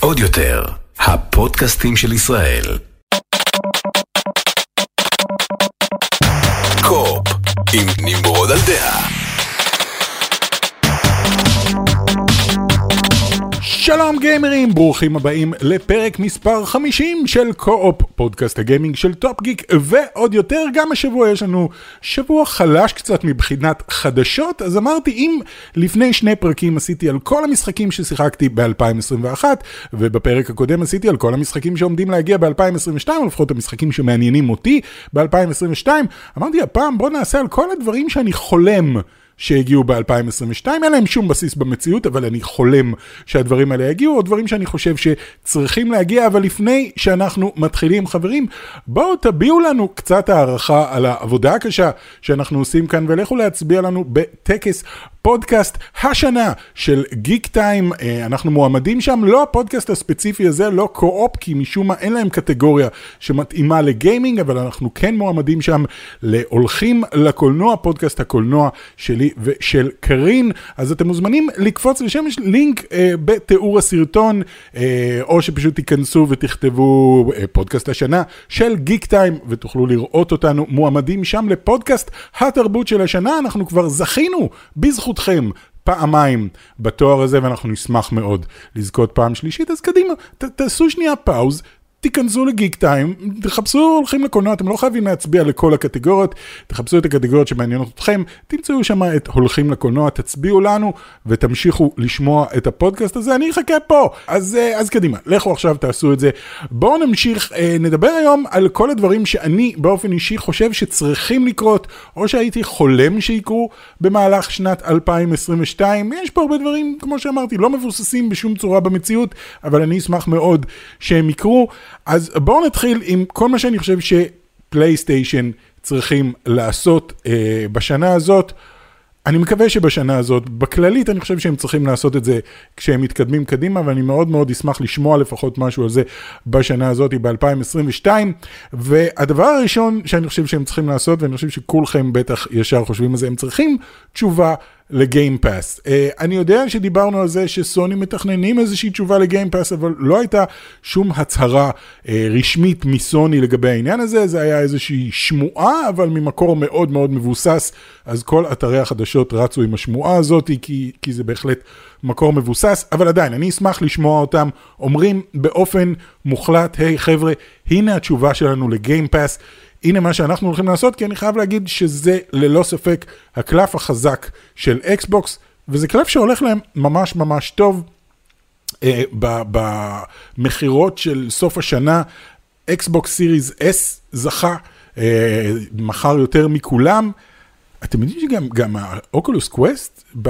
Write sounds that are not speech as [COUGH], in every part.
עוד יותר, הפודקאסטים של ישראל. קו-אופ, עם נמרוד על דעה. שלום גיימרים, ברוכים הבאים לפרק מספר 50 של קו-אופ, פודקאסט הגיימינג של טופ גיק, ועוד יותר, גם השבוע יש לנו שבוע חלש קצת מבחינת חדשות, אז אמרתי אם לפני שני פרקים עשיתי על כל המשחקים ששיחקתי ב-2021, ובפרק הקודם עשיתי על כל המשחקים שעומדים להגיע ב-2022, או לפחות המשחקים שמעניינים אותי ב-2022, אמרתי הפעם בוא נעשה על כל הדברים שאני חולם. שהגיעו ב-2022, אין להם שום בסיס במציאות, אבל אני חולם שהדברים האלה יגיעו, או דברים שאני חושב שצריכים להגיע, אבל לפני שאנחנו מתחילים, חברים, בואו תביעו לנו קצת הערכה על העבודה הקשה שאנחנו עושים כאן, ולכו להצביע לנו בטקס פודקאסט השנה של גיק טיים, אה, אנחנו מועמדים שם, לא הפודקאסט הספציפי הזה, לא קו-אופ, כי משום מה אין להם קטגוריה שמתאימה לגיימינג, אבל אנחנו כן מועמדים שם להולכים לקולנוע, פודקאסט הקולנוע שלי ושל קארין, אז אתם מוזמנים לקפוץ לשם, יש לינק אה, בתיאור הסרטון, אה, או שפשוט תיכנסו ותכתבו אה, פודקאסט השנה של גיק טיים, ותוכלו לראות אותנו מועמדים שם לפודקאסט התרבות של השנה, אנחנו כבר זכינו בזכות... בזכותכם פעמיים בתואר הזה, ואנחנו נשמח מאוד לזכות פעם שלישית, אז קדימה, ת, תעשו שנייה פאוז, תיכנסו לגיק טיים, תחפשו הולכים לקולנוע, אתם לא חייבים להצביע לכל הקטגוריות, תחפשו את הקטגוריות שמעניינות אתכם, תמצאו שם את הולכים לקולנוע, תצביעו לנו ותמשיכו לשמוע את הפודקאסט הזה, אני אחכה פה. אז, אה, אז קדימה, לכו עכשיו תעשו את זה. בואו נמשיך, אה, נדבר היום על כל הדברים שאני באופן אישי חושב שצריכים לקרות, או שהייתי חולם שיקרו במהלך שנת 2022. יש פה הרבה דברים, כמו שאמרתי, לא מבוססים בשום צורה במציאות, אבל אני אשמח מאוד שהם יקרו. אז בואו נתחיל עם כל מה שאני חושב שפלייסטיישן צריכים לעשות אה, בשנה הזאת. אני מקווה שבשנה הזאת, בכללית אני חושב שהם צריכים לעשות את זה כשהם מתקדמים קדימה, ואני מאוד מאוד אשמח לשמוע לפחות משהו על זה בשנה הזאת, ב-2022. והדבר הראשון שאני חושב שהם צריכים לעשות, ואני חושב שכולכם בטח ישר חושבים על זה, הם צריכים תשובה לגיימפאס. Uh, אני יודע שדיברנו על זה שסוני מתכננים איזושהי תשובה לגיימפאס, אבל לא הייתה שום הצהרה uh, רשמית מסוני לגבי העניין הזה, זה היה איזושהי שמועה, אבל ממקור מאוד מאוד מבוסס, אז כל אתרי החדשות רצו עם השמועה הזאת, כי, כי זה בהחלט מקור מבוסס, אבל עדיין, אני אשמח לשמוע אותם אומרים באופן מוחלט, היי hey, חבר'ה, הנה התשובה שלנו לגיימפאס. הנה מה שאנחנו הולכים לעשות, כי אני חייב להגיד שזה ללא ספק הקלף החזק של אקסבוקס, וזה קלף שהולך להם ממש ממש טוב. אה, במכירות של סוף השנה, אקסבוקס סיריס S זכה, אה, מכר יותר מכולם. אתם יודעים שגם האוקולוס קווסט, [LAUGHS]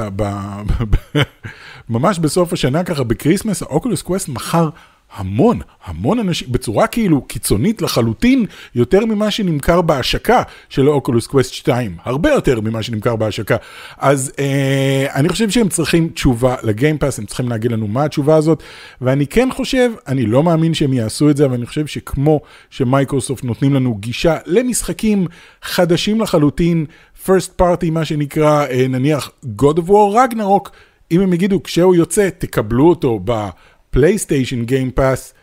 ממש בסוף השנה ככה ב Christmas, האוקולוס קווסט מכר המון, המון אנשים, בצורה כאילו קיצונית לחלוטין, יותר ממה שנמכר בהשקה של אוקולוס קווסט 2, הרבה יותר ממה שנמכר בהשקה. אז אה, אני חושב שהם צריכים תשובה לגיימפאס, הם צריכים להגיד לנו מה התשובה הזאת, ואני כן חושב, אני לא מאמין שהם יעשו את זה, אבל אני חושב שכמו שמייקרוסופט נותנים לנו גישה למשחקים חדשים לחלוטין, first party, מה שנקרא, אה, נניח God of War Ragnarok, אם הם יגידו, כשהוא יוצא, תקבלו אותו ב... פלייסטיישן גיימפאס,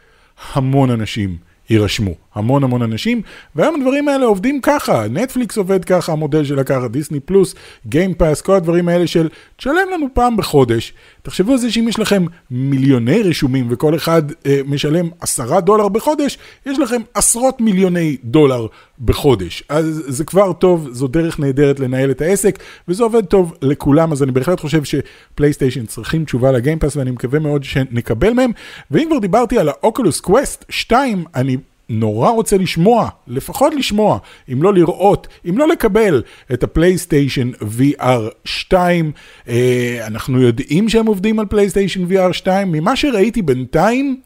המון אנשים יירשמו, המון המון אנשים, והיום הדברים האלה עובדים ככה, נטפליקס עובד ככה, המודל שלה ככה, דיסני פלוס, גיימפאס, כל הדברים האלה של תשלם לנו פעם בחודש. תחשבו על זה שאם יש לכם מיליוני רשומים וכל אחד אה, משלם עשרה דולר בחודש, יש לכם עשרות מיליוני דולר בחודש. אז זה כבר טוב, זו דרך נהדרת לנהל את העסק, וזה עובד טוב לכולם, אז אני בהחלט חושב שפלייסטיישן צריכים תשובה לגיימפאס, ואני מקווה מאוד שנקבל מהם. ואם כבר דיברתי על האוקולוס קווסט 2, אני נורא רוצה לשמוע, לפחות לשמוע, אם לא לראות, אם לא לקבל את הפלייסטיישן VR 2. אה, אנחנו יודעים שהם עובדים על פלייסטיישן VR 2, ממה שראיתי בינתיים,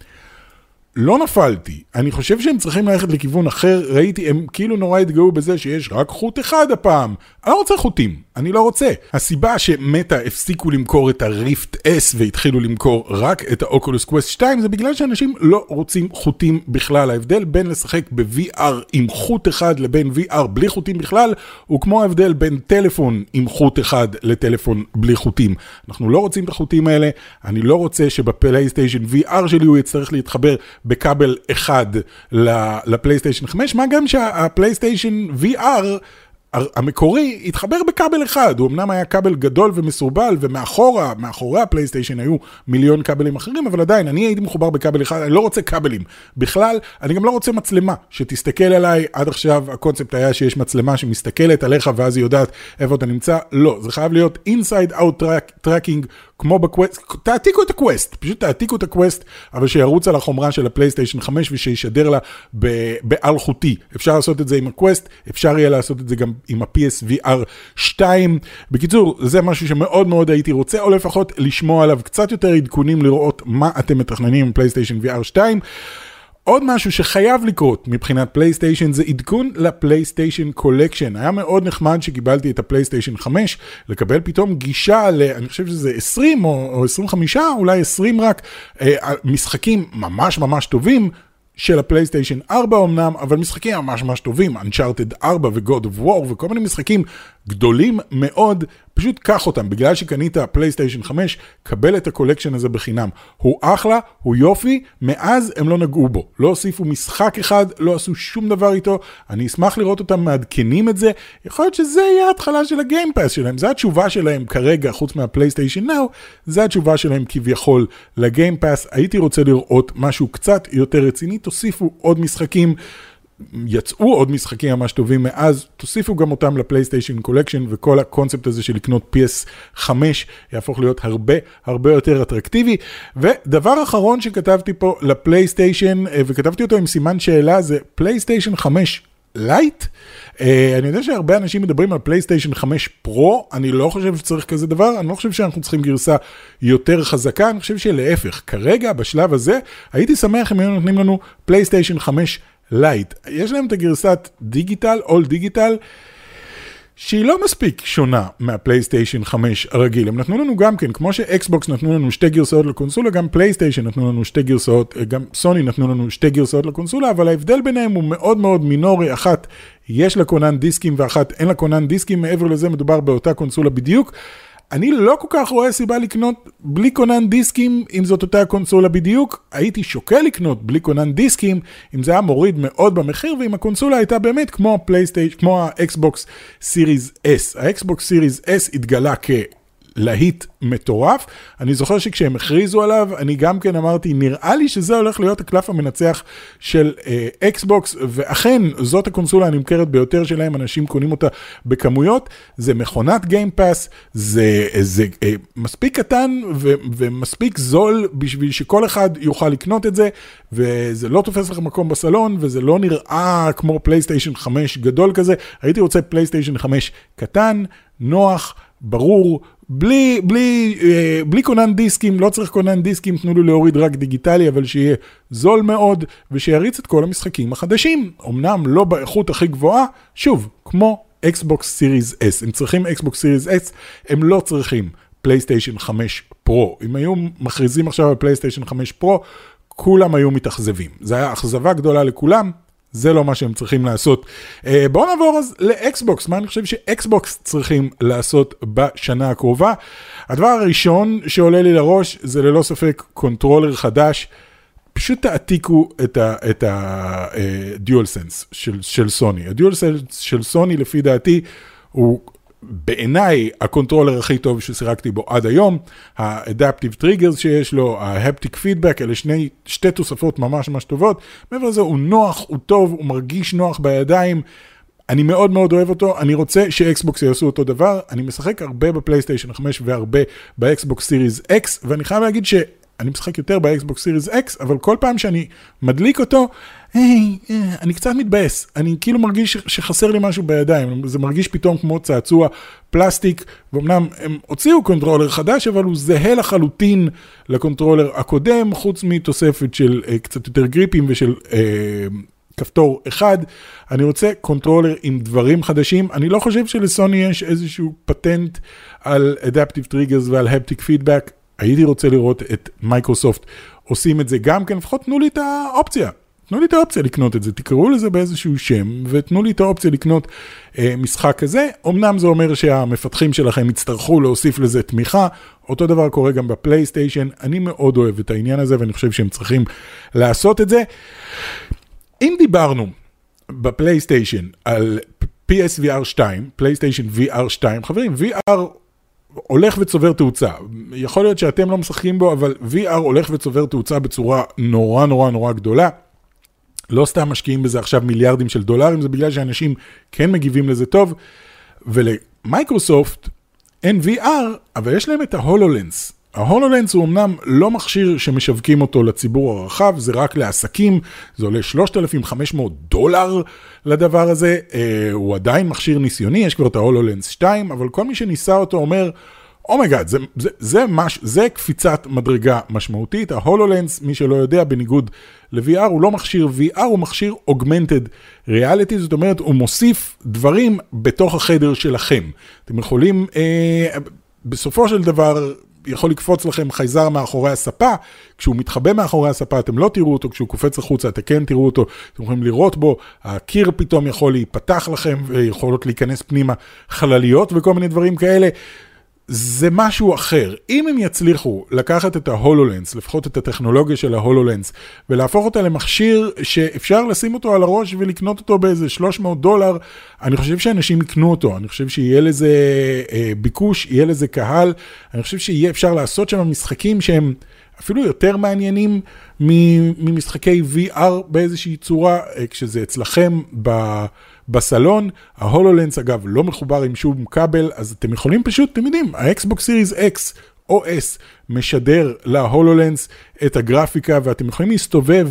לא נפלתי, אני חושב שהם צריכים ללכת לכיוון אחר, ראיתי, הם כאילו נורא התגאו בזה שיש רק חוט אחד הפעם. אני לא רוצה חוטים, אני לא רוצה. הסיבה שמטה הפסיקו למכור את הריפט S והתחילו למכור רק את האוקולוס קווסט 2 זה בגלל שאנשים לא רוצים חוטים בכלל. ההבדל בין לשחק ב-VR עם חוט אחד לבין VR בלי חוטים בכלל, הוא כמו ההבדל בין טלפון עם חוט אחד לטלפון בלי חוטים. אנחנו לא רוצים את החוטים האלה, אני לא רוצה שבפלייסטיישן VR שלי הוא יצטרך להתחבר בכבל אחד לפלייסטיישן 5, מה גם שהפלייסטיישן VR המקורי התחבר בכבל אחד, הוא אמנם היה כבל גדול ומסורבל, ומאחורה, מאחורי הפלייסטיישן היו מיליון כבלים אחרים, אבל עדיין, אני הייתי מחובר בכבל אחד, אני לא רוצה כבלים. בכלל, אני גם לא רוצה מצלמה שתסתכל עליי, עד עכשיו הקונספט היה שיש מצלמה שמסתכלת עליך ואז היא יודעת איפה אתה נמצא, לא, זה חייב להיות inside out tracking כמו בקווסט, תעתיקו את הקווסט, פשוט תעתיקו את הקווסט, אבל שירוץ על החומרה של הפלייסטיישן 5 ושישדר לה באלחוטי. אפשר לעשות את זה עם הקווסט, אפשר יהיה לעשות את זה גם עם ה-PSVR 2. בקיצור, זה משהו שמאוד מאוד הייתי רוצה, או לפחות לשמוע עליו קצת יותר עדכונים, לראות מה אתם מתכננים עם פלייסטיישן VR 2. עוד משהו שחייב לקרות מבחינת פלייסטיישן זה עדכון לפלייסטיישן קולקשן. היה מאוד נחמד שקיבלתי את הפלייסטיישן 5, לקבל פתאום גישה ל... אני חושב שזה 20 או, או 25, אולי 20 רק, אה, משחקים ממש ממש טובים. של הפלייסטיישן 4 אמנם, אבל משחקים ממש ממש טובים, Uncharted 4 ו-God of War וכל מיני משחקים גדולים מאוד, פשוט קח אותם, בגלל שקנית פלייסטיישן 5, קבל את ה collection הזה בחינם. הוא אחלה, הוא יופי, מאז הם לא נגעו בו. לא הוסיפו משחק אחד, לא עשו שום דבר איתו, אני אשמח לראות אותם מעדכנים את זה, יכול להיות שזה יהיה ההתחלה של ה Game Pass שלהם, זו התשובה שלהם כרגע, חוץ מהפלייסטיישן Now, זו התשובה שלהם כביכול ל Game Pass. הייתי רוצה לראות משהו קצת יותר רציני, תוסיפו עוד משחקים. יצאו עוד משחקים ממש טובים מאז, תוסיפו גם אותם לפלייסטיישן Collection, וכל הקונספט הזה של לקנות PS5 יהפוך להיות הרבה הרבה יותר אטרקטיבי. ודבר אחרון שכתבתי פה לפלייסטיישן, אה, וכתבתי אותו עם סימן שאלה, זה פלייסטיישן 5 Lite. Uh, אני יודע שהרבה אנשים מדברים על פלייסטיישן 5 Pro, אני לא חושב שצריך כזה דבר, אני לא חושב שאנחנו צריכים גרסה יותר חזקה, אני חושב שלהפך, כרגע, בשלב הזה, הייתי שמח אם היו נותנים לנו פלייסטיישן 5 Lite. יש להם את הגרסת digital, all digital, שהיא לא מספיק שונה מהפלייסטיישן 5 הרגיל. הם נתנו לנו גם כן, כמו שאקסבוקס נתנו לנו שתי גרסאות לקונסולה, גם פלייסטיישן נתנו לנו שתי גרסאות, גם סוני נתנו לנו שתי גרסאות לקונסולה, אבל ההבדל ביניהם הוא מאוד מאוד מינורי. אחת, יש לה כונן דיסקים ואחת אין לה כונן דיסקים, מעבר לזה מדובר באותה קונסולה בדיוק. אני לא כל כך רואה סיבה לקנות בלי כונן דיסקים, אם זאת אותה קונסולה בדיוק. הייתי שוקל לקנות בלי כונן דיסקים, אם זה היה מוריד מאוד במחיר, ואם הקונסולה הייתה באמת כמו הפלייסטייש, כמו האקסבוקס Series S. האקסבוקס Series S התגלה כ... להיט מטורף. אני זוכר שכשהם הכריזו עליו, אני גם כן אמרתי, נראה לי שזה הולך להיות הקלף המנצח של אקסבוקס, אה, ואכן, זאת הקונסולה הנמכרת ביותר שלהם, אנשים קונים אותה בכמויות. זה מכונת Game Pass, זה, זה אה, מספיק קטן ו, ומספיק זול בשביל שכל אחד יוכל לקנות את זה, וזה לא תופס לך מקום בסלון, וזה לא נראה כמו פלייסטיישן 5 גדול כזה. הייתי רוצה פלייסטיישן 5 קטן, נוח, ברור, בלי, בלי, אה, בלי כונן דיסקים, לא צריך כונן דיסקים, תנו לי להוריד רק דיגיטלי, אבל שיהיה זול מאוד, ושיריץ את כל המשחקים החדשים. אמנם לא באיכות הכי גבוהה, שוב, כמו אקסבוקס Series S. הם צריכים אקסבוקס Series S, הם לא צריכים פלייסטיישן 5 Pro. אם היו מכריזים עכשיו על פלייסטיישן 5 Pro, כולם היו מתאכזבים. זו הייתה אכזבה גדולה לכולם, זה לא מה שהם צריכים לעשות. אה, בואו נעבור אז לאקסבוקס, מה אני חושב שאקסבוקס צריכים לעשות בשנה הקרובה. הדבר הראשון שעולה לי לראש זה ללא ספק controller חדש. פשוט תעתיקו את ה DualSense אה, של, של סוני. ה DualSense של סוני לפי דעתי הוא בעיניי ה controller הכי טוב ששיחקתי בו עד היום, ה adaptive triggers שיש לו, ה haptic feedback, אלה שני, שתי תוספות ממש ממש טובות. מעבר לזה הוא נוח, הוא טוב, הוא מרגיש נוח בידיים. אני מאוד מאוד אוהב אותו, אני רוצה שאקסבוקס יעשו אותו דבר, אני משחק הרבה בפלייסטיישן 5 והרבה באקסבוקס Series X, ואני חייב להגיד ש... אני משחק יותר באקסבוקס Series X, אבל כל פעם שאני מדליק אותו, היי, אה, אני קצת מתבאס, אני כאילו מרגיש שחסר לי משהו בידיים, זה מרגיש פתאום כמו צעצוע פלסטיק, ואומנם הם הוציאו controller חדש, אבל הוא זהה לחלוטין ל controller הקודם, חוץ מתוספת של uh, קצת יותר גריפים ושל uh, כפתור אחד. אני רוצה controller עם דברים חדשים, אני לא חושב שלסוני יש איזשהו פטנט על Adaptive Triggers ועל Haptic Feedback, הייתי רוצה לראות את מייקרוסופט עושים את זה גם כן, לפחות תנו לי את האופציה. תנו לי את האופציה לקנות את זה, תקראו לזה באיזשהו שם, ותנו לי את האופציה לקנות אה, משחק כזה. אמנם זה אומר שהמפתחים שלכם יצטרכו להוסיף לזה תמיכה, אותו דבר קורה גם בפלייסטיישן, אני מאוד אוהב את העניין הזה, ואני חושב שהם צריכים לעשות את זה. אם דיברנו בפלייסטיישן על PSVR 2, פלייסטיישן VR 2, חברים, VR הולך וצובר תאוצה. יכול להיות שאתם לא משחקים בו, אבל VR הולך וצובר תאוצה בצורה נורא נורא נורא גדולה. לא סתם משקיעים בזה עכשיו מיליארדים של דולרים, זה בגלל שאנשים כן מגיבים לזה טוב. ולמייקרוסופט אין VR, אבל יש להם את ה HoloLens. ה HoloLens הוא אמנם לא מכשיר שמשווקים אותו לציבור הרחב, זה רק לעסקים, זה עולה 3,500 דולר לדבר הזה, אה, הוא עדיין מכשיר ניסיוני, יש כבר את ה HoloLens 2, אבל כל מי שניסה אותו אומר, oh my god, oh זה, זה, זה, מש, זה קפיצת מדרגה משמעותית, ה HoloLens, מי שלא יודע, בניגוד ל-VR, הוא לא מכשיר VR, הוא מכשיר Augmented Reality, זאת אומרת, הוא מוסיף דברים בתוך החדר שלכם. אתם יכולים, אה, בסופו של דבר, יכול לקפוץ לכם חייזר מאחורי הספה, כשהוא מתחבא מאחורי הספה אתם לא תראו אותו, כשהוא קופץ החוצה אתם כן תראו אותו, אתם יכולים לראות בו, הקיר פתאום יכול להיפתח לכם ויכולות להיכנס פנימה חלליות וכל מיני דברים כאלה. זה משהו אחר. אם הם יצליחו לקחת את ההולולנס, לפחות את הטכנולוגיה של ההולולנס, ולהפוך אותה למכשיר שאפשר לשים אותו על הראש ולקנות אותו באיזה 300 דולר, אני חושב שאנשים יקנו אותו, אני חושב שיהיה לזה אה, ביקוש, יהיה לזה קהל, אני חושב שיהיה אפשר לעשות שם משחקים שהם... אפילו יותר מעניינים ממשחקי VR באיזושהי צורה, אה, כשזה אצלכם ב... בסלון, ה HoloLens אגב לא מחובר עם שום כבל, אז אתם יכולים פשוט, אתם יודעים, האקסבוקס Series X או S משדר ל HoloLens את הגרפיקה ואתם יכולים להסתובב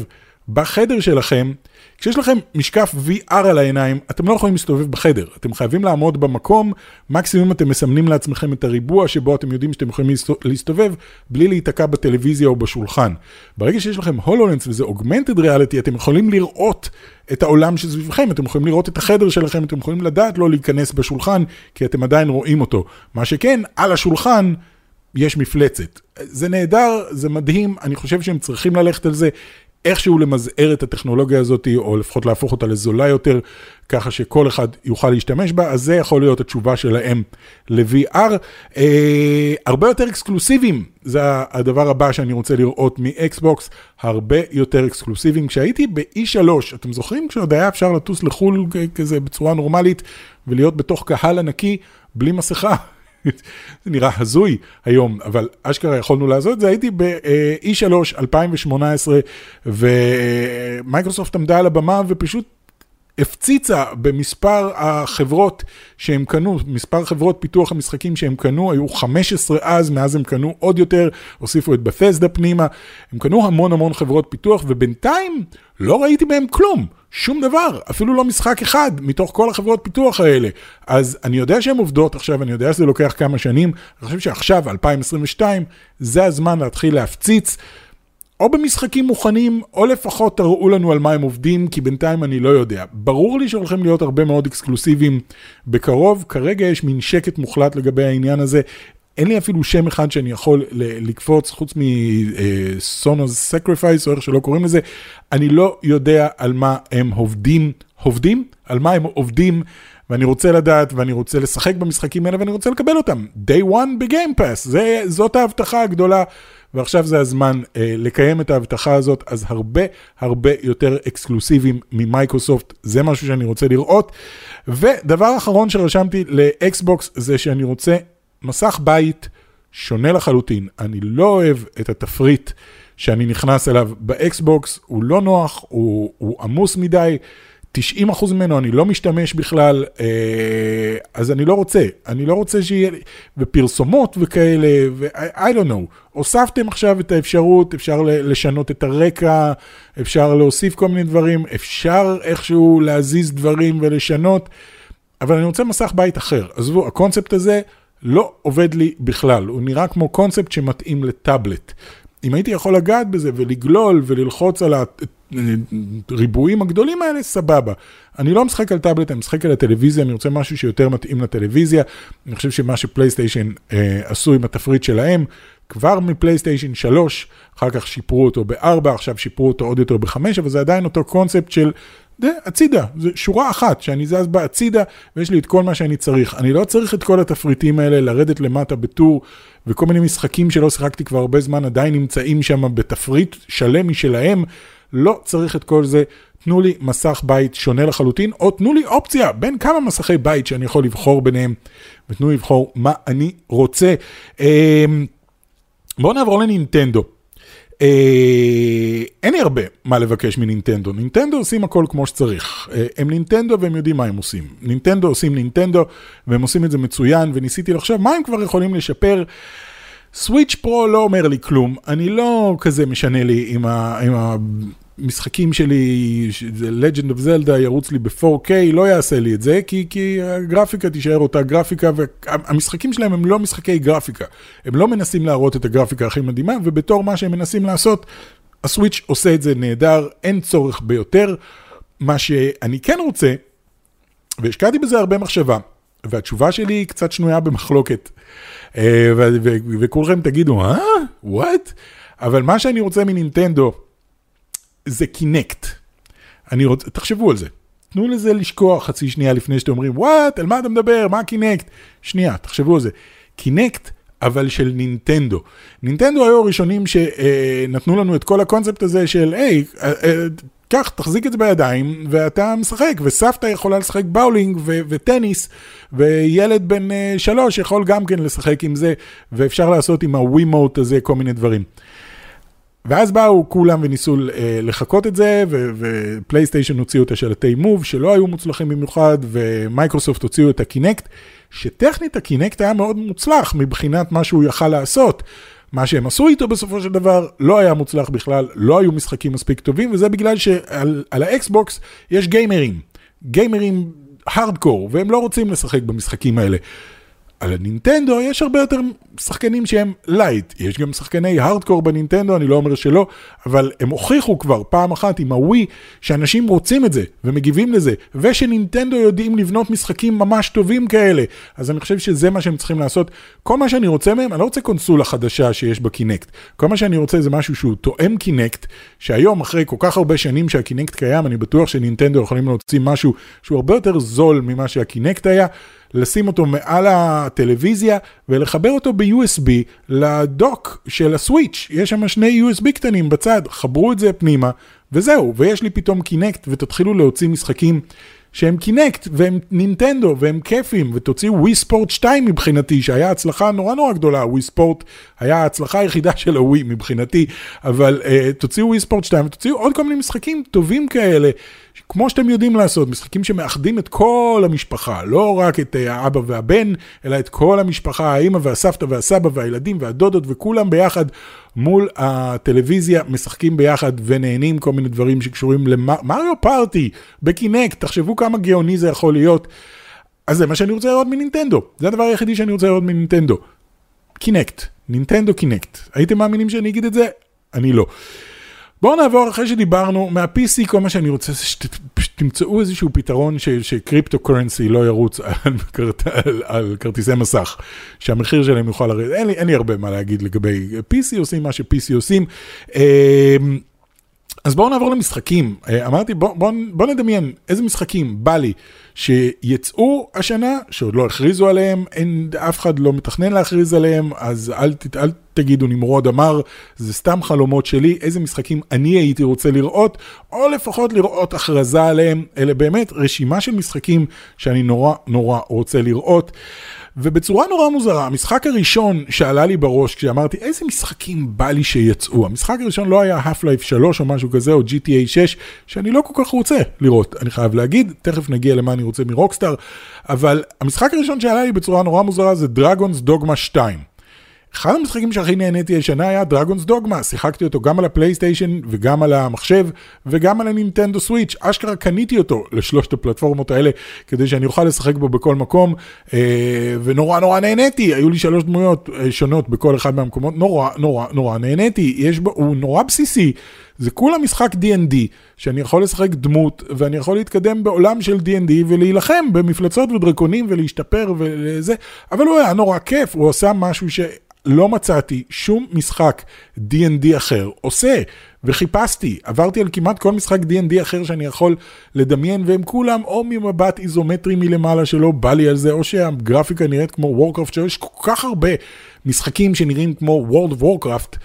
בחדר שלכם כשיש לכם משקף VR על העיניים, אתם לא יכולים להסתובב בחדר, אתם חייבים לעמוד במקום, מקסימום אתם מסמנים לעצמכם את הריבוע שבו אתם יודעים שאתם יכולים להסתובב בלי להיתקע בטלוויזיה או בשולחן. ברגע שיש לכם הולולנס וזה אוגמנטד ריאליטי, אתם יכולים לראות את העולם שסביבכם, אתם יכולים לראות את החדר שלכם, אתם יכולים לדעת לא להיכנס בשולחן, כי אתם עדיין רואים אותו. מה שכן, על השולחן יש מפלצת. זה נהדר, זה מדהים, אני חושב שהם צריכים ללכת על זה. איכשהו למזער את הטכנולוגיה הזאת, או לפחות להפוך אותה לזולה יותר, ככה שכל אחד יוכל להשתמש בה, אז זה יכול להיות התשובה שלהם ל-VR. אה, הרבה יותר אקסקלוסיביים, זה הדבר הבא שאני רוצה לראות מאקסבוקס, הרבה יותר אקסקלוסיביים. כשהייתי ב-E3, אתם זוכרים כשעוד היה אפשר לטוס לחו"ל כזה בצורה נורמלית, ולהיות בתוך קהל ענקי בלי מסכה? זה נראה הזוי היום, אבל אשכרה יכולנו לעשות את זה. הייתי ב-E3 2018, ומייקרוסופט עמדה על הבמה ופשוט הפציצה במספר החברות שהם קנו, מספר חברות פיתוח המשחקים שהם קנו, היו 15 אז, מאז הם קנו עוד יותר, הוסיפו את בפסדה פנימה, הם קנו המון המון חברות פיתוח, ובינתיים לא ראיתי בהם כלום. שום דבר, אפילו לא משחק אחד מתוך כל החברות פיתוח האלה. אז אני יודע שהן עובדות עכשיו, אני יודע שזה לוקח כמה שנים, אני חושב שעכשיו, 2022, זה הזמן להתחיל להפציץ. או במשחקים מוכנים, או לפחות תראו לנו על מה הם עובדים, כי בינתיים אני לא יודע. ברור לי שהולכים להיות הרבה מאוד אקסקלוסיביים בקרוב, כרגע יש מין שקט מוחלט לגבי העניין הזה. אין לי אפילו שם אחד שאני יכול לקפוץ, חוץ מ Senua's Sacrifice, או איך שלא קוראים לזה. אני לא יודע על מה הם עובדים, עובדים? על מה הם עובדים, ואני רוצה לדעת, ואני רוצה לשחק במשחקים האלה, ואני רוצה לקבל אותם. Day one ב Game Pass, זאת ההבטחה הגדולה. ועכשיו זה הזמן אה, לקיים את ההבטחה הזאת, אז הרבה הרבה יותר אקסקלוסיביים ממייקרוסופט, זה משהו שאני רוצה לראות. ודבר אחרון שרשמתי לאקסבוקס זה שאני רוצה מסך בית שונה לחלוטין. אני לא אוהב את התפריט שאני נכנס אליו באקסבוקס, הוא לא נוח, הוא, הוא עמוס מדי. 90% ממנו אני לא משתמש בכלל, אה, אז אני לא רוצה, אני לא רוצה שיהיה, ופרסומות וכאלה, ו-I don't know. הוספתם עכשיו את האפשרות, אפשר לשנות את הרקע, אפשר להוסיף כל מיני דברים, אפשר איכשהו להזיז דברים ולשנות, אבל אני רוצה מסך בית אחר. עזבו, הקונספט הזה לא עובד לי בכלל, הוא נראה כמו קונספט שמתאים לטאבלט. אם הייתי יכול לגעת בזה ולגלול וללחוץ על הריבועים הגדולים האלה, סבבה. אני לא משחק על טאבלט, אני משחק על הטלוויזיה, אני רוצה משהו שיותר מתאים לטלוויזיה. אני חושב שמה שפלייסטיישן אה, עשו עם התפריט שלהם, כבר מפלייסטיישן 3, אחר כך שיפרו אותו ב-4, עכשיו שיפרו אותו עוד יותר ב-5, אבל זה עדיין אותו קונספט של זה הצידה, זה שורה אחת שאני זז בה הצידה ויש לי את כל מה שאני צריך. אני לא צריך את כל התפריטים האלה, לרדת למטה בטור, וכל מיני משחקים שלא שיחקתי כבר הרבה זמן עדיין נמצאים שם בתפריט שלם משלהם. לא צריך את כל זה, תנו לי מסך בית שונה לחלוטין, או תנו לי אופציה בין כמה מסכי בית שאני יכול לבחור ביניהם, ותנו לי לבחור מה אני רוצה. אמ, בואו נעבור לנינטנדו. אה, אין לי הרבה מה לבקש מנינטנדו, נינטנדו עושים הכל כמו שצריך. אה, הם נינטנדו והם יודעים מה הם עושים. נינטנדו עושים נינטנדו והם עושים את זה מצוין, וניסיתי לחשוב מה הם כבר יכולים לשפר. סוויץ' פרו לא אומר לי כלום, אני לא כזה משנה לי עם, ה, עם המשחקים שלי, Legend of Zelda ירוץ לי ב-4K, לא יעשה לי את זה, כי, כי הגרפיקה תישאר אותה גרפיקה, והמשחקים שלהם הם לא משחקי גרפיקה. הם לא מנסים להראות את הגרפיקה הכי מדהימה, ובתור מה שהם מנסים לעשות, הסוויץ' עושה את זה נהדר, אין צורך ביותר. מה שאני כן רוצה, והשקעתי בזה הרבה מחשבה, והתשובה שלי היא קצת שנויה במחלוקת. אה, וכולכם תגידו, אה? what? אבל מה שאני רוצה מנינטנדו זה קינקט. אני רוצה, תחשבו על זה. תנו לזה לשקוע חצי שנייה לפני שאתם אומרים, what, על מה אתה מדבר? מה קינקט? שנייה, תחשבו על זה. קינקט, אבל של נינטנדו. נינטנדו היו הראשונים שנתנו לנו את כל הקונספט הזה של, היי, אה, קח, תחזיק את זה בידיים, ואתה משחק, וסבתא יכולה לשחק bowling ו- וטניס, וילד בן שלוש יכול גם כן לשחק עם זה, ואפשר לעשות עם ה Wiimote הזה כל מיני דברים. ואז באו כולם וניסו uh, לחקות את זה, ופלייסטיישן הוציאו את השלטי Move, שלא היו מוצלחים במיוחד, ומייקרוסופט הוציאו את הקינקט, שטכנית הקינקט היה מאוד מוצלח מבחינת מה שהוא יכל לעשות. מה שהם עשו איתו בסופו של דבר לא היה מוצלח בכלל, לא היו משחקים מספיק טובים, וזה בגלל שעל האקסבוקס יש גיימרים, גיימרים הארדקור, והם לא רוצים לשחק במשחקים האלה. על הנינטנדו יש הרבה יותר שחקנים שהם light, יש גם שחקני הארדקור בנינטנדו, אני לא אומר שלא, אבל הם הוכיחו כבר פעם אחת עם הווי שאנשים רוצים את זה ומגיבים לזה, ושנינטנדו יודעים לבנות משחקים ממש טובים כאלה, אז אני חושב שזה מה שהם צריכים לעשות. כל מה שאני רוצה מהם, אני לא רוצה קונסולה חדשה שיש בה קינקט, כל מה שאני רוצה זה משהו שהוא תואם קינקט, שהיום אחרי כל כך הרבה שנים שהקינקט קיים, אני בטוח שנינטנדו יכולים להוציא משהו שהוא הרבה יותר זול ממה שהקינקט היה. לשים אותו מעל הטלוויזיה ולחבר אותו ב-USB לדוק של הסוויץ'. יש שם שני USB קטנים בצד, חברו את זה פנימה, וזהו, ויש לי פתאום קינקט, ותתחילו להוציא משחקים שהם קינקט, והם נינטנדו, והם כיפים, ותוציאו ווי ספורט 2 מבחינתי, שהיה הצלחה נורא נורא גדולה, ווי ספורט היה ההצלחה היחידה [LAUGHS] של הווי מבחינתי, אבל uh, תוציאו ווי ספורט 2, ותוציאו עוד כל מיני משחקים טובים כאלה, כמו שאתם יודעים לעשות, משחקים שמאחדים את כל המשפחה, לא רק את uh, האבא והבן, אלא את כל המשפחה, האמא והסבתא והסבא והילדים והדודות וכולם ביחד מול הטלוויזיה, משחקים ביחד ונהנים כל מיני דברים שקשורים למריו פארטי, בקינקט, תחשבו כמה גאוני זה יכול להיות. אז זה מה שאני רוצה לראות מנינטנדו, זה הדבר היחידי שאני רוצה לראות מנינטנדו. קינקט, נינטנדו קינקט. הייתם מאמינים שאני אגיד את זה? אני לא. בואו נעבור אחרי שדיברנו מה-PC, כל מה שאני רוצה זה שתמצאו איזשהו פתרון ש cryptocurrency לא ירוץ על, [LAUGHS] על, על כרטיסי מסך, שהמחיר שלהם יוכל לרדת, אין, אין לי הרבה מה להגיד לגבי PC, עושים מה ש-PC עושים. אז בואו נעבור למשחקים. אה, אמרתי, בואו בוא, בוא נדמיין איזה משחקים בא לי שיצאו השנה, שעוד לא הכריזו עליהם, אין, אף אחד לא מתכנן להכריז עליהם, אז אל, אל תגידו נמרוד אמר, זה סתם חלומות שלי, איזה משחקים אני הייתי רוצה לראות, או לפחות לראות הכרזה עליהם, אלה באמת רשימה של משחקים שאני נורא נורא רוצה לראות. ובצורה נורא מוזרה, המשחק הראשון שעלה לי בראש כשאמרתי איזה משחקים בא לי שיצאו, המשחק הראשון לא היה Half-Life 3 או משהו כזה או GTA 6, שאני לא כל כך רוצה לראות, אני חייב להגיד, תכף נגיע למה אני רוצה מרוקסטאר, אבל המשחק הראשון שעלה לי בצורה נורא מוזרה זה דרגונס דוגמה 2. אחד המשחקים שהכי נהניתי השנה היה דרגונס דוגמה, שיחקתי אותו גם על הפלייסטיישן וגם על המחשב וגם על הנינטנדו סוויץ', אשכרה קניתי אותו לשלושת הפלטפורמות האלה כדי שאני אוכל לשחק בו בכל מקום אה, ונורא נורא נהניתי, היו לי שלוש דמויות אה, שונות בכל אחד מהמקומות, נורא נורא נורא נהניתי, יש בו, הוא נורא בסיסי, זה כולה משחק D&D, שאני יכול לשחק דמות ואני יכול להתקדם בעולם של D&D ולהילחם במפלצות ודרקונים ולהשתפר וזה, אבל הוא היה נורא כיף, הוא עושה משהו ש... לא מצאתי שום משחק D&D אחר עושה, וחיפשתי, עברתי על כמעט כל משחק D&D אחר שאני יכול לדמיין, והם כולם או ממבט איזומטרי מלמעלה שלא בא לי על זה, או שהגרפיקה נראית כמו Warcraft, שיש כל כך הרבה משחקים שנראים כמו World of Warcraft,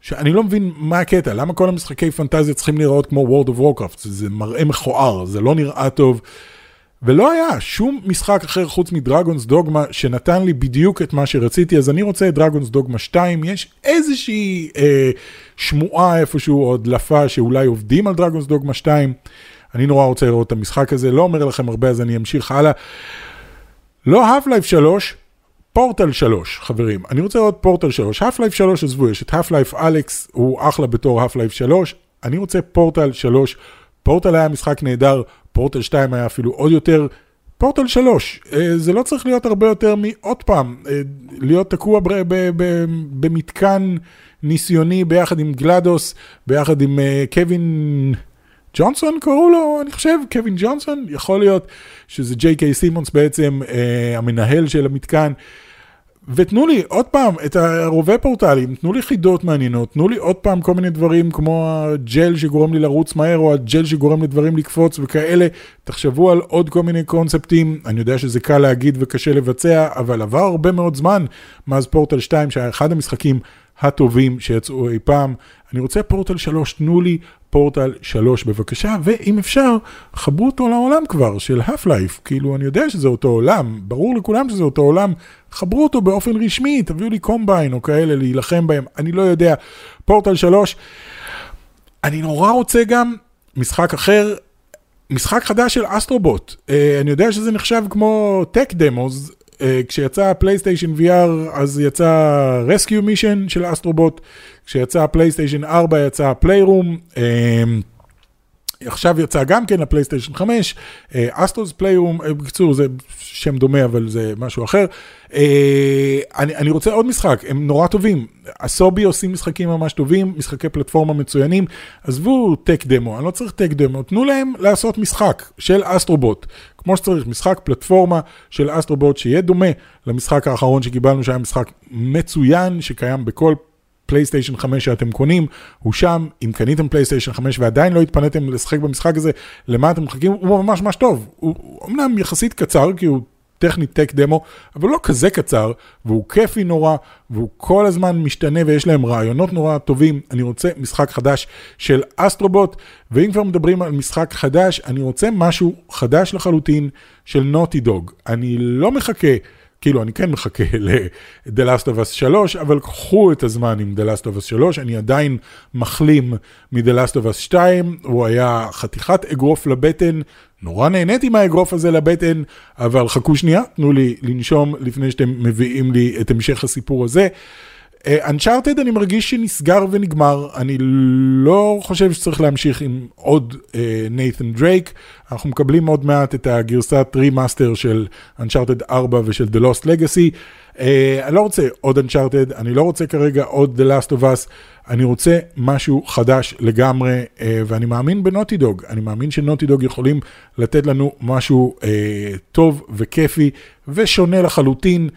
שאני לא מבין מה הקטע, למה כל המשחקי פנטזיה צריכים לראות כמו World of Warcraft, זה מראה מכוער, זה לא נראה טוב. ולא היה שום משחק אחר חוץ מדרגונס דוגמה שנתן לי בדיוק את מה שרציתי, אז אני רוצה את דרגונס דוגמה 2, יש איזושהי אה, שמועה איפשהו או הדלפה שאולי עובדים על דרגונס דוגמה 2, אני נורא רוצה לראות את המשחק הזה, לא אומר לכם הרבה אז אני אמשיך הלאה. לא Half-Life 3, פורטל 3, חברים, אני רוצה לראות פורטל 3, Half-Life 3 עזבו, יש את Half-Life אלכס, הוא אחלה בתור Half-Life 3, אני רוצה פורטל 3, פורטל היה משחק נהדר, פורטל 2 היה אפילו עוד יותר. פורטל 3, אה, זה לא צריך להיות הרבה יותר מעוד פעם, אה, להיות תקוע במתקן ניסיוני ביחד עם גלדוס, ביחד עם אה, קווין ג'ונסון קראו לו, אני חושב, קווין ג'ונסון, יכול להיות שזה ג'יי קיי סימונס בעצם המנהל של המתקן. ותנו לי עוד פעם את הרובי פורטלים, תנו לי חידות מעניינות, תנו לי עוד פעם כל מיני דברים כמו הג'ל שגורם לי לרוץ מהר, או הג'ל שגורם לדברים לקפוץ וכאלה. תחשבו על עוד כל מיני קונספטים, אני יודע שזה קל להגיד וקשה לבצע, אבל עבר הרבה מאוד זמן מאז פורטל 2, שהיה אחד המשחקים הטובים שיצאו אי פעם. אני רוצה פורטל 3, תנו לי פורטל 3 בבקשה, ואם אפשר, חברו אותו לעולם כבר של Half-Life, כאילו אני יודע שזה אותו עולם, ברור לכולם שזה אותו עולם, חברו אותו באופן רשמי, תביאו לי Combine או כאלה להילחם בהם, אני לא יודע. פורטל 3, אני נורא רוצה גם משחק אחר, משחק חדש של Astro Bot. Uh, אני יודע שזה נחשב כמו tech demos, uh, כשיצא פלייסטיישן VR אז יצא Rescue Mission של Astro Bot, כשיצא פלייסטיישן 4 יצא Playroom. עכשיו יצא גם כן לפלייסטיישן 5, Astro's Playroom, בקיצור זה שם דומה אבל זה משהו אחר. אה, אני, אני רוצה עוד משחק, הם נורא טובים. אסובי עושים משחקים ממש טובים, משחקי פלטפורמה מצוינים. עזבו tech demo, אני לא צריך tech demo, תנו להם לעשות משחק של Astro Bot. כמו שצריך, משחק פלטפורמה של Astro Bot שיהיה דומה למשחק האחרון שקיבלנו, שהיה משחק מצוין, שקיים בכל פלייסטיישן 5 שאתם קונים, הוא שם, אם קניתם פלייסטיישן 5 ועדיין לא התפניתם לשחק במשחק הזה, למה אתם מחכים? הוא ממש ממש טוב. הוא אמנם יחסית קצר, כי הוא טכנית tech demo, אבל לא כזה קצר, והוא כיפי נורא, והוא כל הזמן משתנה ויש להם רעיונות נורא טובים. אני רוצה משחק חדש של Astro Bot, ואם כבר מדברים על משחק חדש, אני רוצה משהו חדש לחלוטין של נוטי דוג. אני לא מחכה. כאילו, אני כן מחכה ל-The Last of Us 3, אבל קחו את הזמן עם The Last of Us 3, אני עדיין מחלים מ-The Last of Us 2, הוא היה חתיכת אגרוף לבטן, נורא נהניתי מהאגרוף הזה לבטן, אבל חכו שנייה, תנו לי לנשום לפני שאתם מביאים לי את המשך הסיפור הזה. אנצ'ארטד uh, אני מרגיש שנסגר ונגמר, אני לא חושב שצריך להמשיך עם עוד Nathan uh, Drake, אנחנו מקבלים עוד מעט את הגרסת remaster של Uncharted 4 ושל The Lost Legacy. Uh, אני לא רוצה עוד Uncharted, אני לא רוצה כרגע עוד The Last of Us, אני רוצה משהו חדש לגמרי, uh, ואני מאמין ב Naughty Dog, אני מאמין ש Naughty Dog יכולים לתת לנו משהו uh, טוב וכיפי ושונה לחלוטין.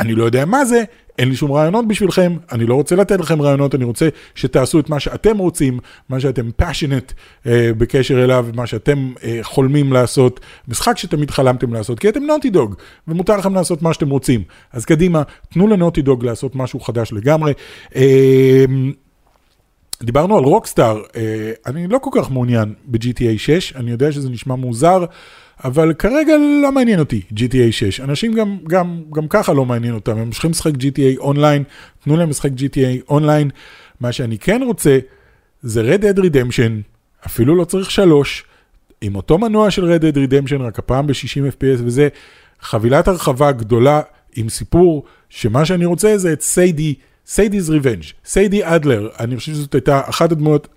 אני לא יודע מה זה, אין לי שום רעיונות בשבילכם, אני לא רוצה לתת לכם רעיונות, אני רוצה שתעשו את מה שאתם רוצים, מה שאתם passionate אה, בקשר אליו, מה שאתם אה, חולמים לעשות, משחק שתמיד חלמתם לעשות, כי אתם נוטי דוג, ומותר לכם לעשות מה שאתם רוצים. אז קדימה, תנו לנוטי דוג לעשות משהו חדש לגמרי. אה, דיברנו על רוקסטאר, אה, אני לא כל כך מעוניין ב-GTA 6, אני יודע שזה נשמע מוזר, אבל כרגע לא מעניין אותי GTA 6. אנשים גם, גם, גם ככה לא מעניין אותם, הם ממשיכים לשחק GTA אונליין, תנו להם לשחק GTA אונליין. מה שאני כן רוצה זה Red Dead Redemption, אפילו לא צריך שלוש, עם אותו מנוע של Red Dead Redemption, רק הפעם ב-60 FPS וזה, חבילת הרחבה גדולה עם סיפור, שמה שאני רוצה זה את סיידי, סיידי's Revenge, סיידי אדלר, אני חושב שזאת הייתה אחת הדמויות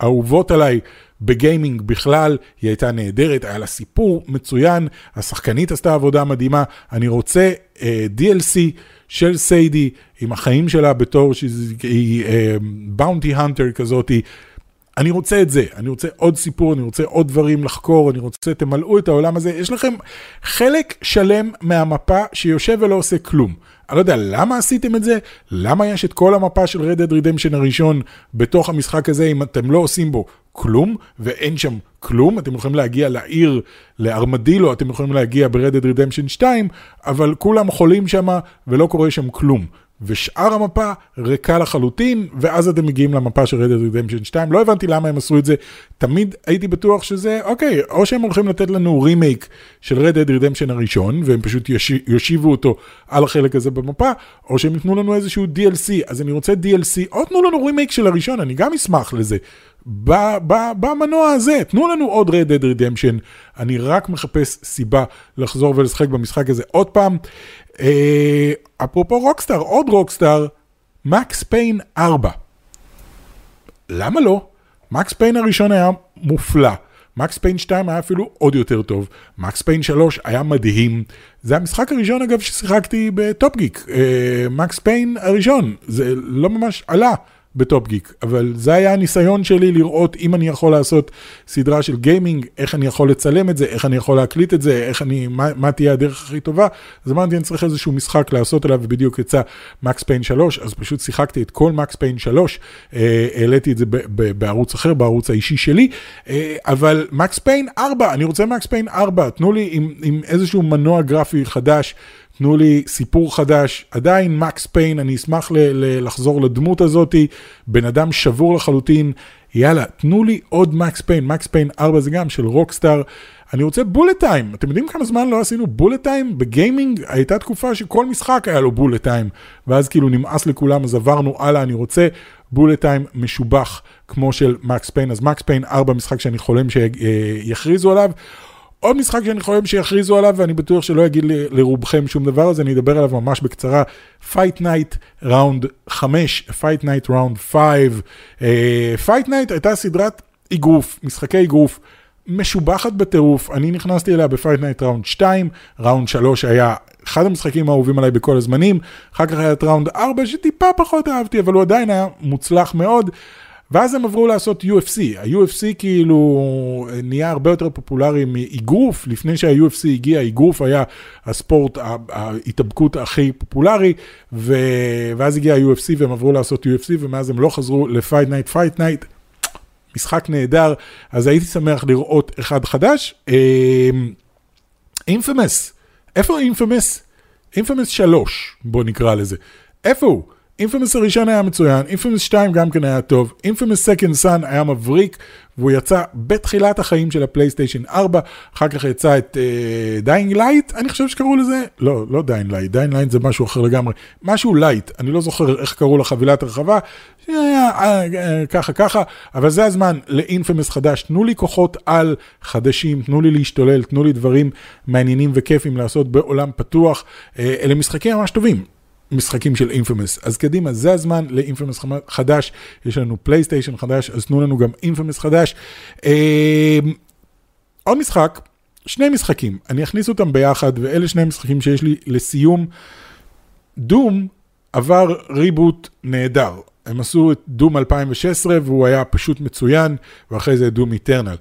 האהובות עליי בגיימינג בכלל, היא הייתה נהדרת, היה לה סיפור מצוין, השחקנית עשתה עבודה מדהימה, אני רוצה uh, אה, DLC של סיידי עם החיים שלה בתור שהיא באונטי uh, הנטר כזאתי. אני רוצה את זה, אני רוצה עוד סיפור, אני רוצה עוד דברים לחקור, אני רוצה, תמלאו את העולם הזה. יש לכם חלק שלם מהמפה שיושב ולא עושה כלום. אני לא יודע למה עשיתם את זה, למה יש את כל המפה של Red Dead Redemption הראשון בתוך המשחק הזה, אם אתם לא עושים בו כלום, ואין שם כלום, אתם יכולים להגיע לעיר, לארמדילו, אתם יכולים להגיע Dead Redemption 2, אבל כולם חולים שם ולא קורה שם כלום. ושאר המפה ריקה לחלוטין, ואז אתם מגיעים למפה של Dead Redemption 2. לא הבנתי למה הם עשו את זה, תמיד הייתי בטוח שזה, אוקיי, או שהם הולכים לתת לנו רימייק של Dead Redemption הראשון, והם פשוט יושיבו אותו על החלק הזה במפה, או שהם יתנו לנו איזשהו DLC, אז אני רוצה DLC, או תנו לנו רימייק של הראשון, אני גם אשמח לזה. במנוע הזה, תנו לנו עוד Red Dead Redemption, אני רק מחפש סיבה לחזור ולשחק במשחק הזה עוד פעם. אה, אפרופו Rockstar, עוד Rockstar, Max Payne 4. למה לא? Max Payne הראשון היה מופלא. Max Payne 2 היה אפילו עוד יותר טוב. Max Payne 3 היה מדהים. זה המשחק הראשון אגב ששיחקתי בטופ גיק. אה, Max Payne הראשון. זה לא ממש עלה. בטופ גיק, אבל זה היה הניסיון שלי לראות אם אני יכול לעשות סדרה של גיימינג, איך אני יכול לצלם את זה, איך אני יכול להקליט את זה, איך אני, מה, מה תהיה הדרך הכי טובה. אז אמרתי, אני צריך איזשהו משחק לעשות עליו, ובדיוק יצא Max Payne 3, אז פשוט שיחקתי את כל Max Payne 3, אה, העליתי את זה ב, ב, בערוץ אחר, בערוץ האישי שלי, אה, אבל Max Payne 4, אני רוצה Max Payne 4, תנו לי עם, עם איזשהו מנוע גרפי חדש. תנו לי סיפור חדש, עדיין Max Payne, אני אשמח ל- ל- לחזור לדמות הזאתי, בן אדם שבור לחלוטין, יאללה, תנו לי עוד Max Payne, Max Payne 4 זה גם של Rockstar, אני רוצה bullet time, אתם יודעים כמה זמן לא עשינו bullet time? בגיימינג הייתה תקופה שכל משחק היה לו bullet time, ואז כאילו נמאס לכולם, אז עברנו הלאה, אני רוצה bullet time משובח כמו של Max Payne, אז Max Payne 4 משחק שאני חולם שיכריזו עליו. עוד משחק שאני חולם שיכריזו עליו, ואני בטוח שלא אגיד לרובכם שום דבר, אז אני אדבר עליו ממש בקצרה. Fight Night ראונד 5, Fight Night ראונד 5. Uh, Fight Night הייתה סדרת אגרוף, משחקי אגרוף. משובחת בטירוף, אני נכנסתי אליה ב-Fight Night ראונד 2, ראונד 3 היה אחד המשחקים האהובים עליי בכל הזמנים, אחר כך היה את ראונד 4 שטיפה פחות אהבתי, אבל הוא עדיין היה מוצלח מאוד. ואז הם עברו לעשות UFC, ה-UFC כאילו נהיה הרבה יותר פופולרי מאגרוף, לפני שה-UFC הגיע, אגרוף היה הספורט, ההתאבקות הכי פופולרי, ו... ואז הגיע ה-UFC והם עברו לעשות UFC, ומאז הם לא חזרו ל-Fight Night, Fight Night, משחק נהדר, אז הייתי שמח לראות אחד חדש. Infamous, איפה Infamous? Infamous 3, בוא נקרא לזה. איפה הוא? Infamous הראשון היה מצוין, Infamous 2 גם כן היה טוב, Infamous Second Son היה מבריק, והוא יצא בתחילת החיים של הפלייסטיישן 4, אחר כך יצא את Dying uh, Light, אני חושב שקראו לזה, לא, לא Dying Light, Dying Light זה משהו אחר לגמרי, משהו Light, אני לא זוכר איך קראו לחבילת הרחבה, שהיה אה, אה, ככה ככה, אבל זה הזמן ל Infamous חדש, תנו לי כוחות על חדשים, תנו לי להשתולל, תנו לי דברים מעניינים וכיפים לעשות בעולם פתוח, אה, אלה משחקים ממש טובים. משחקים של Infamous. אז קדימה, זה הזמן ל Infamous חדש, יש לנו פלייסטיישן חדש, אז תנו לנו גם Infamous חדש. אה, עוד משחק, שני משחקים, אני אכניס אותם ביחד, ואלה שני משחקים שיש לי לסיום. דום עבר ריבוט נהדר. הם עשו את דום 2016 והוא היה פשוט מצוין, ואחרי זה דום איטרנל.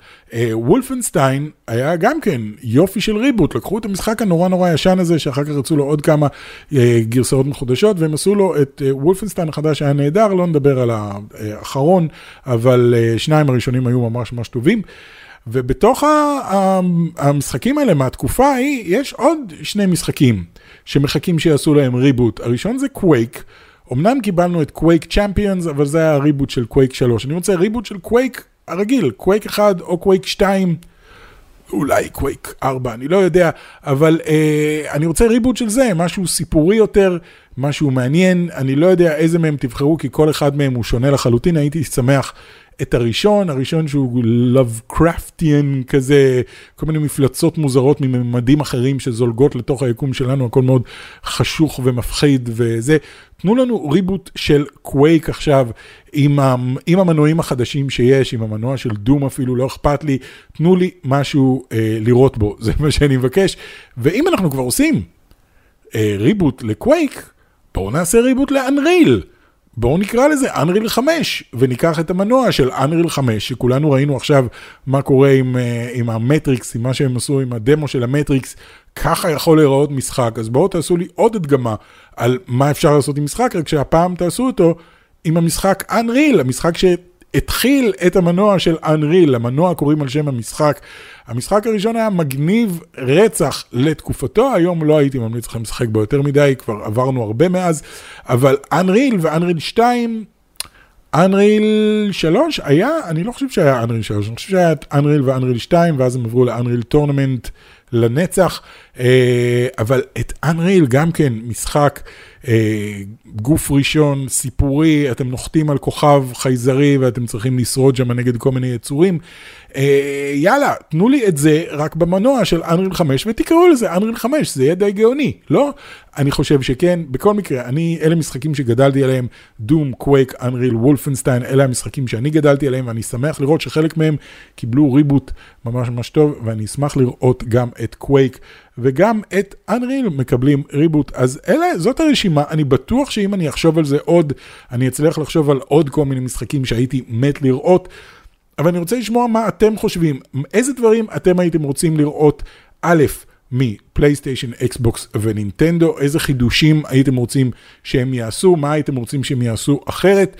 וולפנשטיין היה גם כן יופי של ריבוט, לקחו את המשחק הנורא נורא ישן הזה, שאחר כך רצו לו עוד כמה uh, גרסאות מחודשות, והם עשו לו את uh, וולפנשטיין החדש היה נהדר, לא נדבר על האחרון, אבל שניים הראשונים היו ממש ממש טובים. ובתוך המשחקים האלה מהתקופה ההיא, יש עוד שני משחקים שמחכים שיעשו להם reboot. הראשון זה קווייק. אמנם קיבלנו את Quake Champions, אבל זה היה ה reboot של קווייק 3. אני רוצה reboot של קווייק הרגיל, קווייק 1 או קווייק 2. אולי קווייק 4, אני לא יודע, אבל אה, אני רוצה reboot של זה, משהו סיפורי יותר, משהו מעניין, אני לא יודע איזה מהם תבחרו, כי כל אחד מהם הוא שונה לחלוטין, הייתי שמח את הראשון, הראשון שהוא Lovecraftian כזה, כל מיני מפלצות מוזרות מממדים אחרים שזולגות לתוך היקום שלנו, הכל מאוד חשוך ומפחיד וזה. תנו לנו ריבוט של קווייק עכשיו, עם, עם המנועים החדשים שיש, עם המנוע של דום אפילו, לא אכפת לי, תנו לי משהו אה, לראות בו, [LAUGHS] זה מה שאני מבקש. ואם אנחנו כבר עושים אה, ריבוט לקווייק, בואו נעשה ריבוט לאנריל. בואו נקרא לזה Unreal 5, וניקח את המנוע של Unreal 5, שכולנו ראינו עכשיו מה קורה עם, אה, עם המטריקס, עם מה שהם עשו עם הדמו של המטריקס, ככה יכול להיראות משחק, אז בואו תעשו לי עוד הדגמה על מה אפשר לעשות עם משחק, רק שהפעם תעשו אותו עם המשחק Unreal, המשחק ש... התחיל את המנוע של Unreal, המנוע קוראים על שם המשחק. המשחק הראשון היה מגניב רצח לתקופתו, היום לא הייתי ממליץ לכם לשחק בו יותר מדי, כבר עברנו הרבה מאז, אבל Unreal ו-Unreal 2, Unreal 3 היה, אני לא חושב שהיה Unreal 3, אני חושב שהיה Unreal ו-Unreal 2, ואז הם עברו ל-Unreal Tournament לנצח, אה, אבל את Unreal גם כן משחק. אה, גוף ראשון, סיפורי, אתם נוחתים על כוכב חייזרי ואתם צריכים לשרוד שם נגד כל מיני יצורים. אה, יאללה, תנו לי את זה רק במנוע של אנריל 5 ותקראו לזה אנריל 5, זה יהיה די גאוני, לא? אני חושב שכן, בכל מקרה, אני, אלה משחקים שגדלתי עליהם, דום, קווייק, אנריל, וולפנשטיין, אלה המשחקים שאני גדלתי עליהם, ואני שמח לראות שחלק מהם קיבלו ריבוט ממש ממש טוב, ואני אשמח לראות גם את קווייק. וגם את Unreal מקבלים ריבוט. אז אלה, זאת הרשימה, אני בטוח שאם אני אחשוב על זה עוד, אני אצליח לחשוב על עוד כל מיני משחקים שהייתי מת לראות. אבל אני רוצה לשמוע מה אתם חושבים, איזה דברים אתם הייתם רוצים לראות, א', מפלייסטיישן, אקסבוקס ונינטנדו, איזה חידושים הייתם רוצים שהם יעשו, מה הייתם רוצים שהם יעשו אחרת,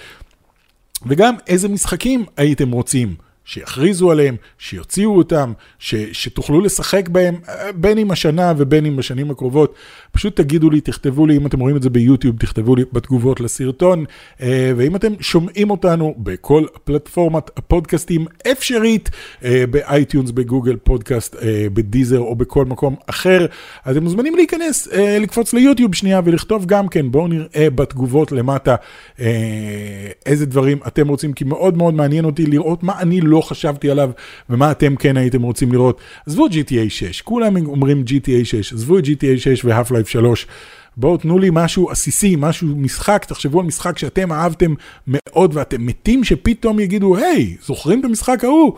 וגם איזה משחקים הייתם רוצים. שיכריזו עליהם, שיוציאו אותם, ש, שתוכלו לשחק בהם, אה, בין אם השנה ובין אם בשנים הקרובות. פשוט תגידו לי, תכתבו לי, אם אתם רואים את זה ביוטיוב, תכתבו לי בתגובות לסרטון, אה, ואם אתם שומעים אותנו בכל פלטפורמת פודקאסטים אפשרית, אה, ב iTunes, ב Google Podcast, ב Deezer או בכל מקום אחר, אז אתם מוזמנים להיכנס, לקפוץ ליוטיוב שנייה ולכתוב גם כן, בואו נראה בתגובות למטה איזה דברים אתם רוצים, כי מאוד מאוד מעניין אותי לראות מה אני לא חשבתי עליו ומה אתם כן הייתם רוצים לראות. עזבו את GTA 6, כולם אומרים GTA 6, עזבו את GTA 6 ו-Half-Life 3. בואו תנו לי משהו עסיסי, משהו משחק, תחשבו על משחק שאתם אהבתם מאוד ואתם מתים שפתאום יגידו, היי, זוכרים את המשחק ההוא?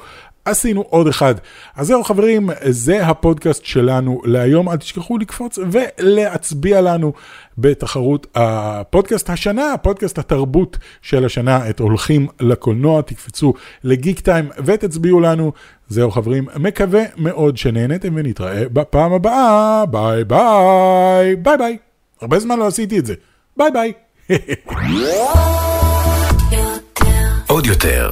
עשינו עוד אחד. אז זהו חברים, זה הפודקאסט שלנו להיום. אל תשכחו לקפוץ ולהצביע לנו בתחרות הפודקאסט השנה, פודקאסט התרבות של השנה, את הולכים לקולנוע, תקפצו ל Geektime ותצביעו לנו. זהו חברים, מקווה מאוד שנהנתם ונתראה בפעם הבאה. ביי ביי. ביי ביי. הרבה זמן לא עשיתי את זה. ביי ביי. [LAUGHS] עוד יותר,